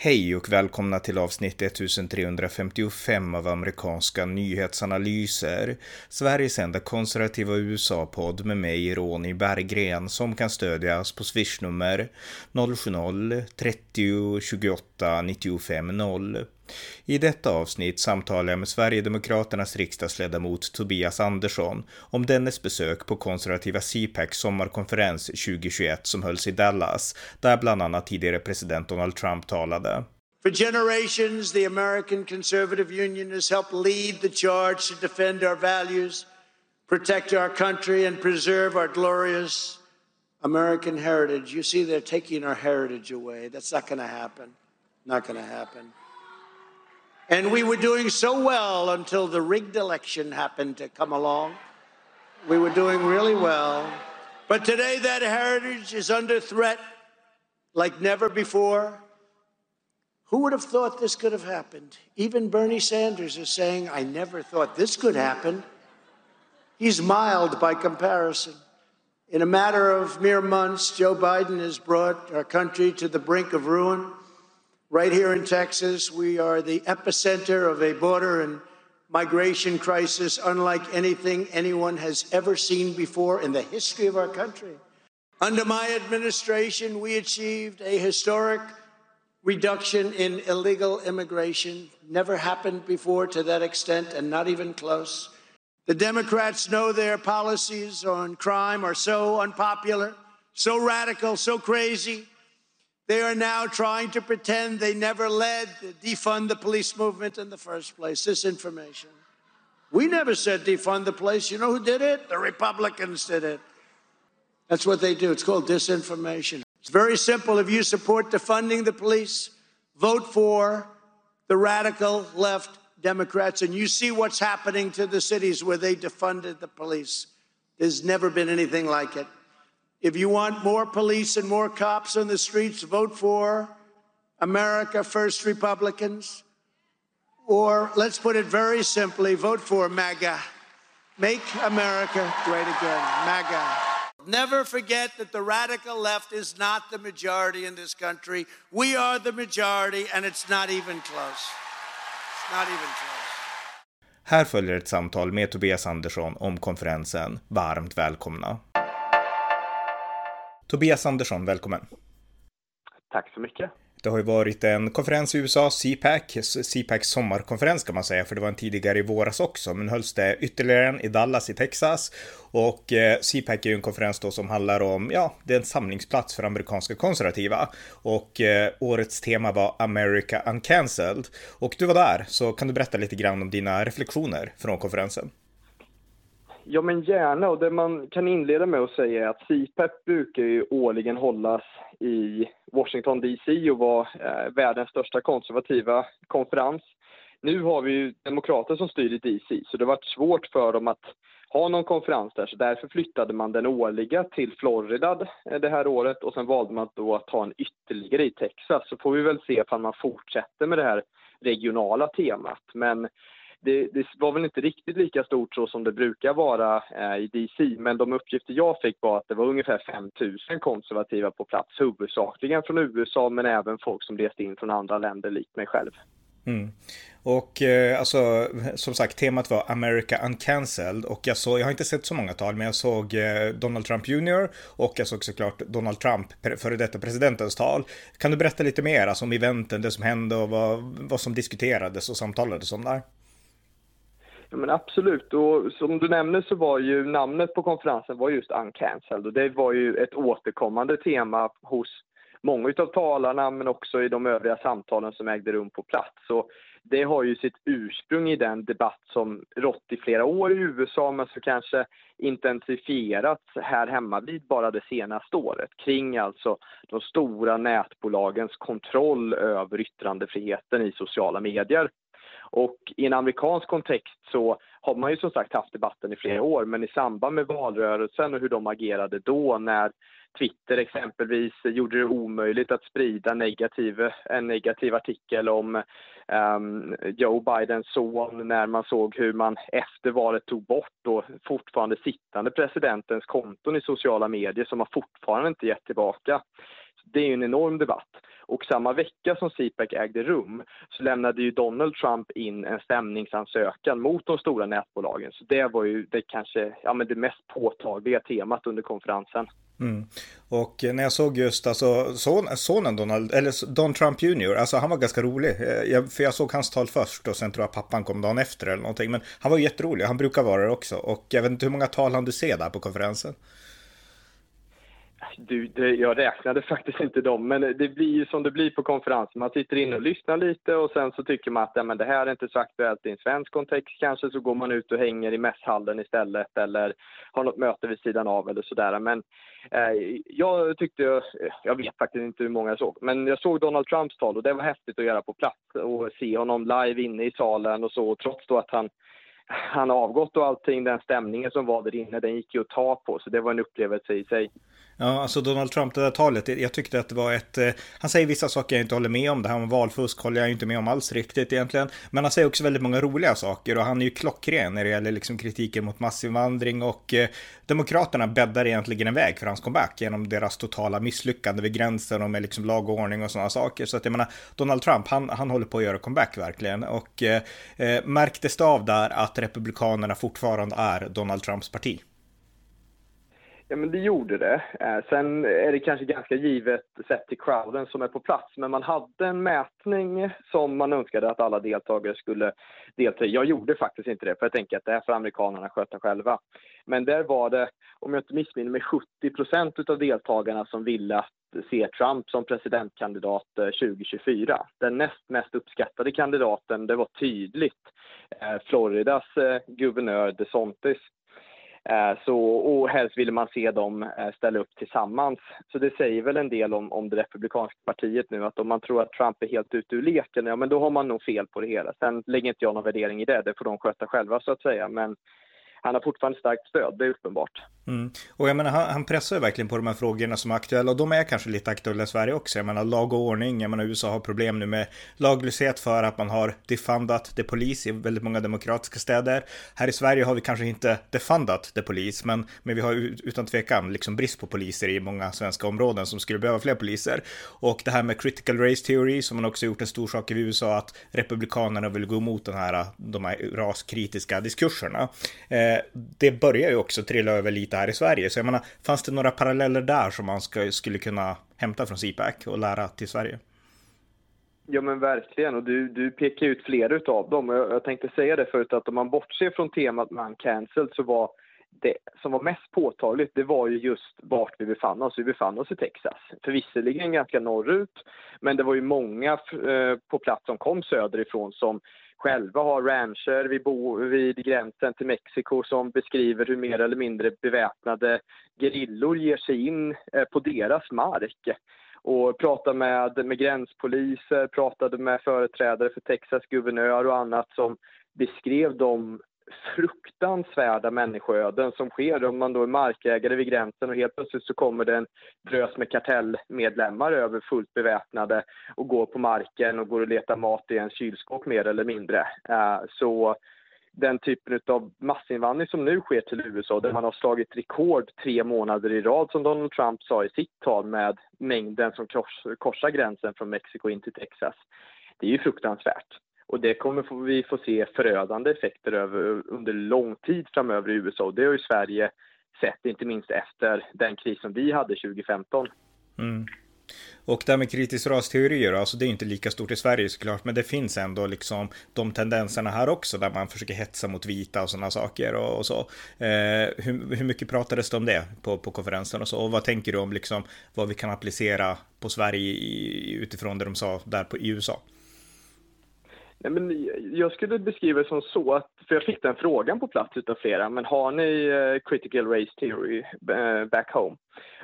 Hej och välkomna till avsnitt 1355 av amerikanska nyhetsanalyser. Sveriges enda konservativa USA-podd med mig, Ronny Berggren, som kan stödjas på swishnummer 070-30 28 95 0. I detta avsnitt samtalar jag med Sverigedemokraternas riksdagsledamot Tobias Andersson om dennes besök på konservativa CPAC sommarkonferens 2021 som hölls i Dallas, där bland annat tidigare president Donald Trump talade. For generations, the American Conservative Union has helped lead the charge to defend our values, protect our country, and preserve our glorious American heritage. You see, they're taking our heritage away. That's not going to happen. Not going to happen. And we were doing so well until the rigged election happened to come along. We were doing really well. But today, that heritage is under threat like never before. Who would have thought this could have happened? Even Bernie Sanders is saying, I never thought this could happen. He's mild by comparison. In a matter of mere months, Joe Biden has brought our country to the brink of ruin. Right here in Texas, we are the epicenter of a border and migration crisis unlike anything anyone has ever seen before in the history of our country. Under my administration, we achieved a historic reduction in illegal immigration. Never happened before to that extent, and not even close. The Democrats know their policies on crime are so unpopular, so radical, so crazy they are now trying to pretend they never led defund the police movement in the first place. This information. We never said defund the police. You know who did it? The Republicans did it. That's what they do. It's called disinformation. It's very simple. If you support defunding the police, vote for the radical left Democrats, and you see what's happening to the cities where they defunded the police. There's never been anything like it. If you want more police and more cops on the streets, vote for America First Republicans. Or let's put it very simply vote for MAGA. Make America great again. MAGA. Never forget that the radical left is not the majority in this country. We are the majority, and it's not even close. It's not even close. Här följer ett samtal med Tobias Andersson om konferensen. Varmt välkomna. Tobias Andersson, välkommen. Tack så mycket. Det har ju varit en konferens i USA, CPAC, CPACs sommarkonferens kan man säga, för det var en tidigare i våras också, men hölls det ytterligare en i Dallas i Texas. Och eh, CPAC är ju en konferens då som handlar om, ja, det är en samlingsplats för amerikanska konservativa. Och eh, årets tema var America Uncancelled. Och du var där, så kan du berätta lite grann om dina reflektioner från konferensen? Ja, men gärna. Och det man kan inleda med att säga är att CPEP brukar ju årligen hållas i Washington DC och vara eh, världens största konservativa konferens. Nu har vi ju demokrater som styr i DC, så det har varit svårt för dem att ha någon konferens där, så därför flyttade man den årliga till Florida eh, det här året och sen valde man då att ha en ytterligare i Texas. Så får vi väl se om man fortsätter med det här regionala temat. Men det, det, var väl inte riktigt lika stort så som det brukar vara eh, i DC, men de uppgifter jag fick var att det var ungefär 5 000 konservativa på plats, huvudsakligen från USA men även folk som reste in från andra länder likt mig själv. Mm. Och eh, alltså, som sagt, temat var America Uncancelled och jag såg, jag har inte sett så många tal, men jag såg eh, Donald Trump Jr och jag såg såklart Donald Trump, före detta presidentens tal. Kan du berätta lite mer alltså, om eventen, det som hände och vad, vad som diskuterades och samtalades om där? Ja, men absolut. Och som du nämner så var ju namnet på konferensen var just Uncancelled och det var ju ett återkommande tema hos många av talarna men också i de övriga samtalen som ägde rum på plats. Så det har ju sitt ursprung i den debatt som rått i flera år i USA men som kanske intensifierats här hemma vid bara det senaste året kring alltså de stora nätbolagens kontroll över yttrandefriheten i sociala medier. Och i en amerikansk kontext så har man ju som sagt haft debatten i flera år, men i samband med valrörelsen och hur de agerade då när Twitter exempelvis gjorde det omöjligt att sprida negativ, en negativ artikel om um, Joe Bidens son när man såg hur man efter valet tog bort då fortfarande sittande presidentens konton i sociala medier som man fortfarande inte gett tillbaka. Det är ju en enorm debatt. Och samma vecka som CPAC ägde rum så lämnade ju Donald Trump in en stämningsansökan mot de stora nätbolagen. Så det var ju det kanske ja, men det mest påtagliga temat under konferensen. Mm. Och när jag såg just alltså son, sonen Donald, eller Don Trump Jr, alltså han var ganska rolig. Eh, jag, för jag såg hans tal först och sen tror jag pappan kom dagen efter eller någonting. Men han var jätterolig, han brukar vara det också. Och jag vet inte hur många tal han du se där på konferensen? Du, det, jag räknade faktiskt inte dem, men det blir ju som det blir på konferenser. Man sitter inne och lyssnar lite och sen så tycker man att ja, men det här är inte så aktuellt i en svensk kontext kanske, så går man ut och hänger i mässhallen istället eller har något möte vid sidan av eller sådär. Men eh, jag tyckte, jag vet faktiskt inte hur många jag såg, men jag såg Donald Trumps tal och det var häftigt att göra på plats och se honom live inne i salen och så, trots då att han han avgått och allting, den stämningen som var där inne, den gick ju att ta på, så det var en upplevelse i sig. Ja, alltså Donald Trump, det där talet, jag tyckte att det var ett... Eh, han säger vissa saker jag inte håller med om. Det här med valfusk håller jag inte med om alls riktigt egentligen. Men han säger också väldigt många roliga saker och han är ju klockren när det gäller liksom kritiken mot massinvandring och eh, Demokraterna bäddar egentligen en väg för hans comeback genom deras totala misslyckande vid gränsen och med liksom lag och ordning och sådana saker. Så att jag menar, Donald Trump, han, han håller på att göra comeback verkligen. Och eh, eh märktes det av där att Republikanerna fortfarande är Donald Trumps parti? Ja, men det gjorde det. Eh, sen är det kanske ganska givet sett till crowden som är på plats, men man hade en mätning som man önskade att alla deltagare skulle delta i. Jag gjorde faktiskt inte det, för jag tänker att det här får amerikanerna sköta själva. Men där var det, om jag inte missminner mig, 70 procent av deltagarna som ville att se Trump som presidentkandidat eh, 2024. Den näst mest uppskattade kandidaten, det var tydligt eh, Floridas eh, guvernör DeSantis Eh, så, och helst ville man se dem eh, ställa upp tillsammans. Så det säger väl en del om, om det republikanska partiet nu att om man tror att Trump är helt ute ur leken, ja men då har man nog fel på det hela. Sen lägger inte jag någon värdering i det, det får de sköta själva så att säga. Men han har fortfarande starkt stöd, det är uppenbart. Mm. Och jag menar, han, han pressar ju verkligen på de här frågorna som är aktuella och de är kanske lite aktuella i Sverige också. Jag menar, lag och ordning, jag menar, USA har problem nu med laglöshet för att man har defundat det polis i väldigt många demokratiska städer. Här i Sverige har vi kanske inte defundat det polis, men, men vi har utan tvekan liksom brist på poliser i många svenska områden som skulle behöva fler poliser. Och det här med critical race theory som man också gjort en stor sak i USA, att republikanerna vill gå emot den här, de här raskritiska diskurserna. Eh, det börjar ju också trilla över lite här i Sverige. Så jag menar, fanns det några paralleller där som man ska, skulle kunna hämta från CPAC och lära till Sverige? Ja men verkligen och du, du pekar ut flera utav dem. Jag, jag tänkte säga det förut att om man bortser från temat man cancelled så var det som var mest påtagligt det var ju just vart vi befann oss. Vi befann oss i Texas. För visserligen ganska norrut men det var ju många eh, på plats som kom söderifrån som själva har rancher vid, bo, vid gränsen till Mexiko som beskriver hur mer eller mindre beväpnade gerillor ger sig in eh, på deras mark. Och pratade med, med gränspoliser, pratade med företrädare för Texas guvernör och annat som beskrev de fruktansvärda människoöden som sker om man då är markägare vid gränsen och helt plötsligt så kommer det en drös med kartellmedlemmar över fullt beväpnade och går på marken och går och letar mat i en kylskåp mer eller mindre. Eh, så den typen av massinvandring som nu sker till USA där man har slagit rekord tre månader i rad som Donald Trump sa i sitt tal med mängden som korsar gränsen från Mexiko in till Texas. Det är ju fruktansvärt. Och det kommer vi få se förödande effekter över, under lång tid framöver i USA. Och Det har ju Sverige sett, inte minst efter den kris som vi hade 2015. Mm. Och det här med kritisk rasteorier, alltså det är inte lika stort i Sverige såklart, men det finns ändå liksom de tendenserna här också där man försöker hetsa mot vita och sådana saker och, och så. Eh, hur, hur, mycket pratades det om det på, på konferensen och så? Och vad tänker du om liksom vad vi kan applicera på Sverige i, utifrån det de sa där på, i USA? Nej, men jag skulle beskriva det som så, att, för jag fick den frågan på plats utav flera, men har ni uh, critical race theory uh, back home?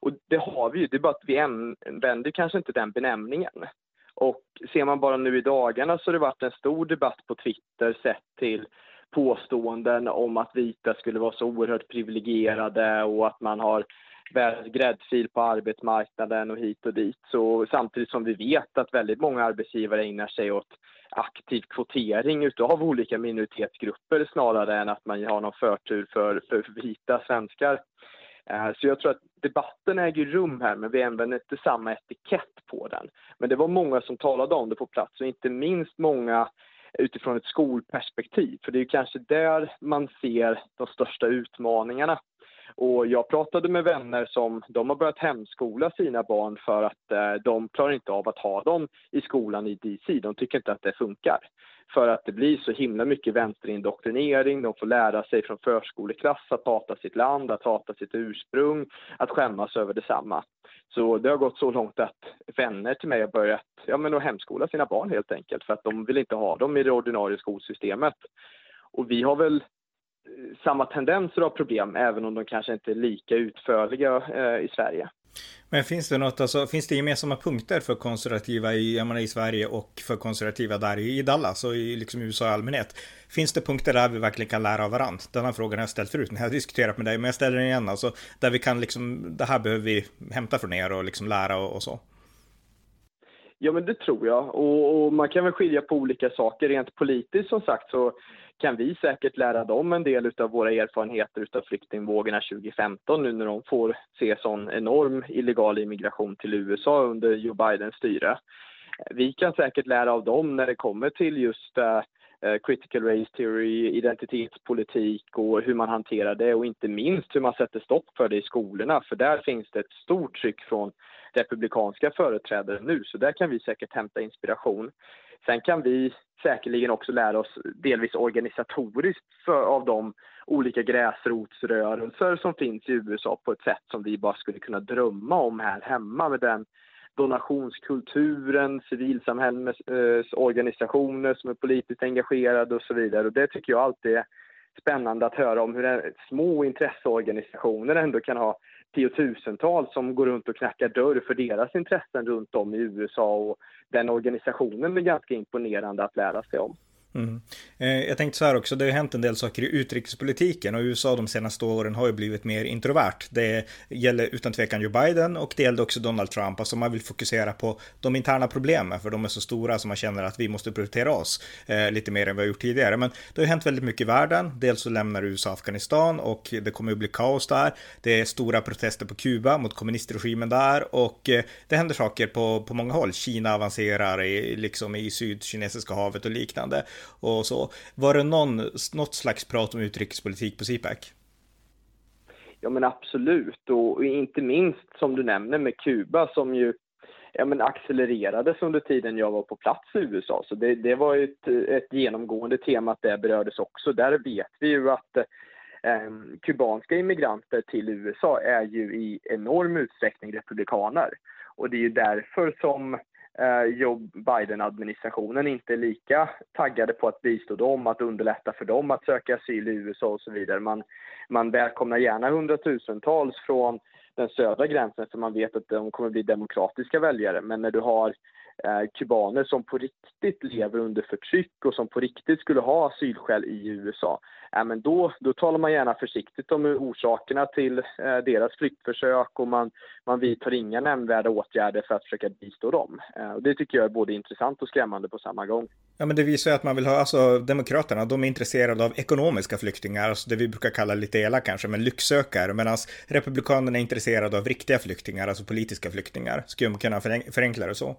Och det har vi ju, det är bara att vi använder kanske inte den benämningen. Och ser man bara nu i dagarna så har det varit en stor debatt på Twitter sett till påståenden om att vita skulle vara så oerhört privilegierade och att man har världens gräddfil på arbetsmarknaden och hit och dit. Så samtidigt som vi vet att väldigt många arbetsgivare ägnar sig åt aktiv kvotering utav olika minoritetsgrupper snarare än att man har någon förtur för, för vita svenskar. Eh, så jag tror att debatten äger rum här, men vi använder inte samma etikett på den. Men det var många som talade om det på plats och inte minst många utifrån ett skolperspektiv. För det är kanske där man ser de största utmaningarna. Och jag pratade med vänner som de har börjat hemskola sina barn för att eh, de klarar inte av att ha dem i skolan i DC. De tycker inte att det funkar. För att det blir så himla mycket vänsterindoktrinering. De får lära sig från förskoleklass att hata sitt land, att hata sitt ursprung, att skämmas över detsamma. Så det har gått så långt att vänner till mig har börjat ja, men att hemskola sina barn helt enkelt för att de vill inte ha dem i det ordinarie skolsystemet. Och vi har väl samma tendenser av problem, även om de kanske inte är lika utförliga eh, i Sverige. Men finns det något, alltså, finns det gemensamma punkter för konservativa i, menar, i Sverige och för konservativa där i Dallas och i liksom USA i allmänhet? Finns det punkter där vi verkligen kan lära av varandra? Den här frågan har jag ställt förut när jag har diskuterat med dig, men jag ställer den igen. Alltså, där vi kan liksom, det här behöver vi hämta från er och liksom lära och, och så. Ja, men det tror jag. Och, och, man kan väl skilja på olika saker. Rent politiskt som sagt så kan vi säkert lära dem en del av våra erfarenheter av flyktingvågorna 2015 nu när de får se sån enorm illegal immigration till USA under Joe Bidens styre. Vi kan säkert lära av dem när det kommer till just uh, critical race theory, identitetspolitik och hur man hanterar det och inte minst hur man sätter stopp för det i skolorna för där finns det ett stort tryck från republikanska företrädare nu så där kan vi säkert hämta inspiration. Sen kan vi säkerligen också lära oss delvis organisatoriskt för, av de olika gräsrotsrörelser som finns i USA på ett sätt som vi bara skulle kunna drömma om här hemma med den donationskulturen, civilsamhällesorganisationer eh, som är politiskt engagerade och så vidare. Och det tycker jag alltid är spännande att höra om hur små intresseorganisationer ändå kan ha tiotusentals som går runt och knackar dörr för deras intressen runt om i USA och den organisationen är ganska imponerande att lära sig om. Mm. Eh, jag tänkte så här också, det har hänt en del saker i utrikespolitiken och USA de senaste åren har ju blivit mer introvert. Det gäller utan tvekan Joe Biden och det gällde också Donald Trump. Alltså man vill fokusera på de interna problemen för de är så stora som man känner att vi måste prioritera oss eh, lite mer än vi har gjort tidigare. Men det har hänt väldigt mycket i världen. Dels så lämnar USA Afghanistan och det kommer att bli kaos där. Det är stora protester på Kuba mot kommunistregimen där och eh, det händer saker på, på många håll. Kina avancerar i, liksom i Sydkinesiska havet och liknande och så. Var det någon, något slags prat om utrikespolitik på CPAC? Ja men absolut och inte minst som du nämner med Kuba som ju ja, men accelererades under tiden jag var på plats i USA. Så det, det var ett, ett genomgående tema att det berördes också. Där vet vi ju att eh, kubanska immigranter till USA är ju i enorm utsträckning republikaner. Och det är ju därför som Eh, Joe Biden-administrationen inte är lika taggade på att bistå dem, att underlätta för dem att söka asyl i USA och så vidare. Man, man välkomnar gärna hundratusentals från den södra gränsen för man vet att de kommer bli demokratiska väljare. Men när du har Eh, kubaner som på riktigt lever under förtryck och som på riktigt skulle ha asylskäl i USA, ja, men då, då talar man gärna försiktigt om orsakerna till eh, deras flyktförsök och man, man vidtar inga nämnvärda åtgärder för att försöka bistå dem. Eh, och det tycker jag är både intressant och skrämmande på samma gång. Ja, men det visar ju att man vill ha, alltså Demokraterna, de är intresserade av ekonomiska flyktingar, alltså det vi brukar kalla lite elakt kanske, men lycksökare, medan Republikanerna är intresserade av riktiga flyktingar, alltså politiska flyktingar. Skulle man kunna förenkla det så?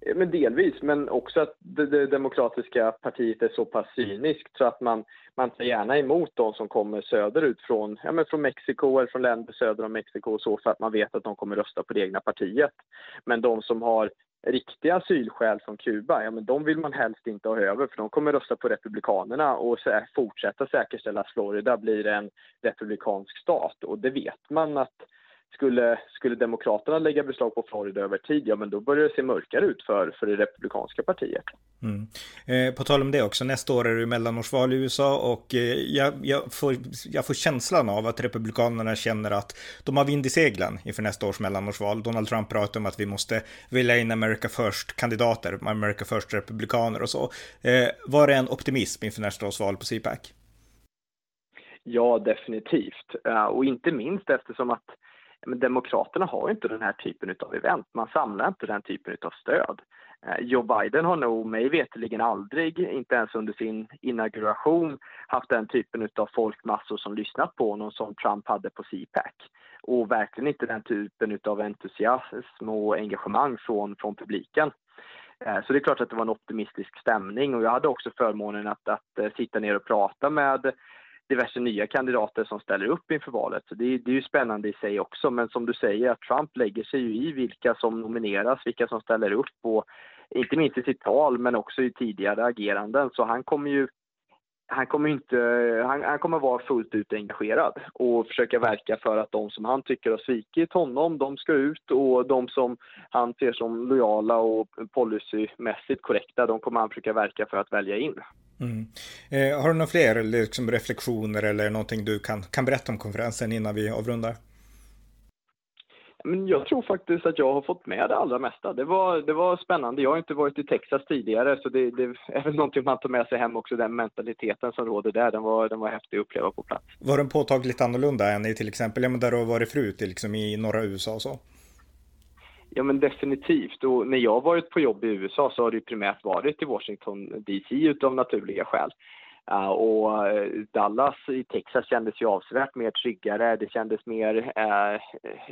Eh, men delvis, men också att det, det, demokratiska partiet är så pass cyniskt så att man, man tar gärna emot de som kommer söderut från, ja, men från Mexiko eller från länder söder om Mexiko och så för att man vet att de kommer rösta på det egna partiet. Men de som har riktiga asylskäl från Kuba, ja men de vill man helst inte ha över för de kommer rösta på Republikanerna och fortsätta säkerställa att Florida blir en republikansk stat och det vet man att skulle, skulle Demokraterna lägga beslag på Florida över tid, ja men då börjar det se mörkare ut för, för det republikanska partiet. Mm. Eh, på tal om det också, nästa år är det mellanårsval i USA och eh, jag, jag, får, jag får känslan av att Republikanerna känner att de har vind i seglen inför nästa års mellanårsval. Donald Trump pratar om att vi måste välja in America First-kandidater, America First-republikaner och så. Eh, var det en optimism inför nästa års val på CPAC? Ja, definitivt. Uh, och inte minst eftersom att men Demokraterna har inte den här typen av event. Man samlar inte den typen av stöd. Eh, Joe Biden har nog mig veterligen aldrig, inte ens under sin inauguration, haft den typen av folkmassor som lyssnat på honom som Trump hade på CPAC. Och verkligen inte den typen av entusiasm och engagemang från, från publiken. Eh, så det är klart att det var en optimistisk stämning och jag hade också förmånen att, att eh, sitta ner och prata med diverse nya kandidater som ställer upp inför valet. Så det, det är ju spännande i sig också. Men som du säger, att Trump lägger sig ju i vilka som nomineras, vilka som ställer upp och inte minst i sitt tal men också i tidigare ageranden. Så han kommer ju han kommer inte, han, han, kommer vara fullt ut engagerad och försöka verka för att de som han tycker har svikit honom, de ska ut och de som han ser som lojala och policymässigt korrekta, de kommer han försöka verka för att välja in. Mm. Eh, har du några fler liksom, reflektioner eller någonting du kan, kan berätta om konferensen innan vi avrundar? Men jag tror faktiskt att jag har fått med det allra mesta. Det var, det var spännande. Jag har inte varit i Texas tidigare så det, det är väl någonting man tar med sig hem också. Den mentaliteten som råder där, den var, den var häftig att uppleva på plats. Var den påtagligt annorlunda än i till exempel ja, men där du har varit förut, liksom i norra USA och så? Ja men definitivt. Och när jag varit på jobb i USA så har det primärt varit i Washington DC utav naturliga skäl. Uh, och eh, Dallas i Texas kändes ju avsevärt mer tryggare. Det kändes mer, uh,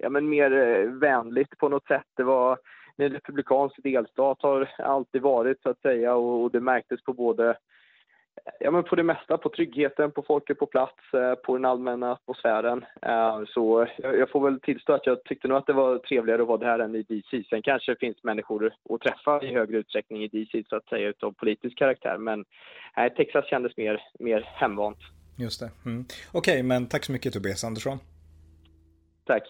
ja, men mer eh, vänligt på något sätt. Det var en republikansk delstat har alltid varit så att säga och, och det märktes på både ja, men på det mesta, på tryggheten, på folket på plats, eh, på den allmänna atmosfären. Eh, så jag får väl tillstå att jag tyckte nog att det var trevligare att vara där än i DC. Sen kanske det finns människor att träffa i högre utsträckning i DC så att säga utav politisk karaktär. Men nej, Texas kändes mer, mer hemvant. Just det. Mm. Okej, okay, men tack så mycket Tobias Andersson. Tack.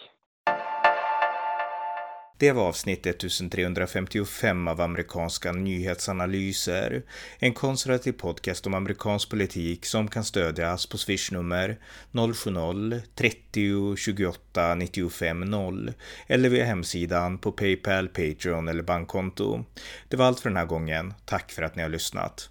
Det var avsnitt 1355 av amerikanska nyhetsanalyser, en konservativ podcast om amerikansk politik som kan stödjas på swishnummer 070-30 28 95 0 eller via hemsidan på Paypal, Patreon eller bankkonto. Det var allt för den här gången. Tack för att ni har lyssnat.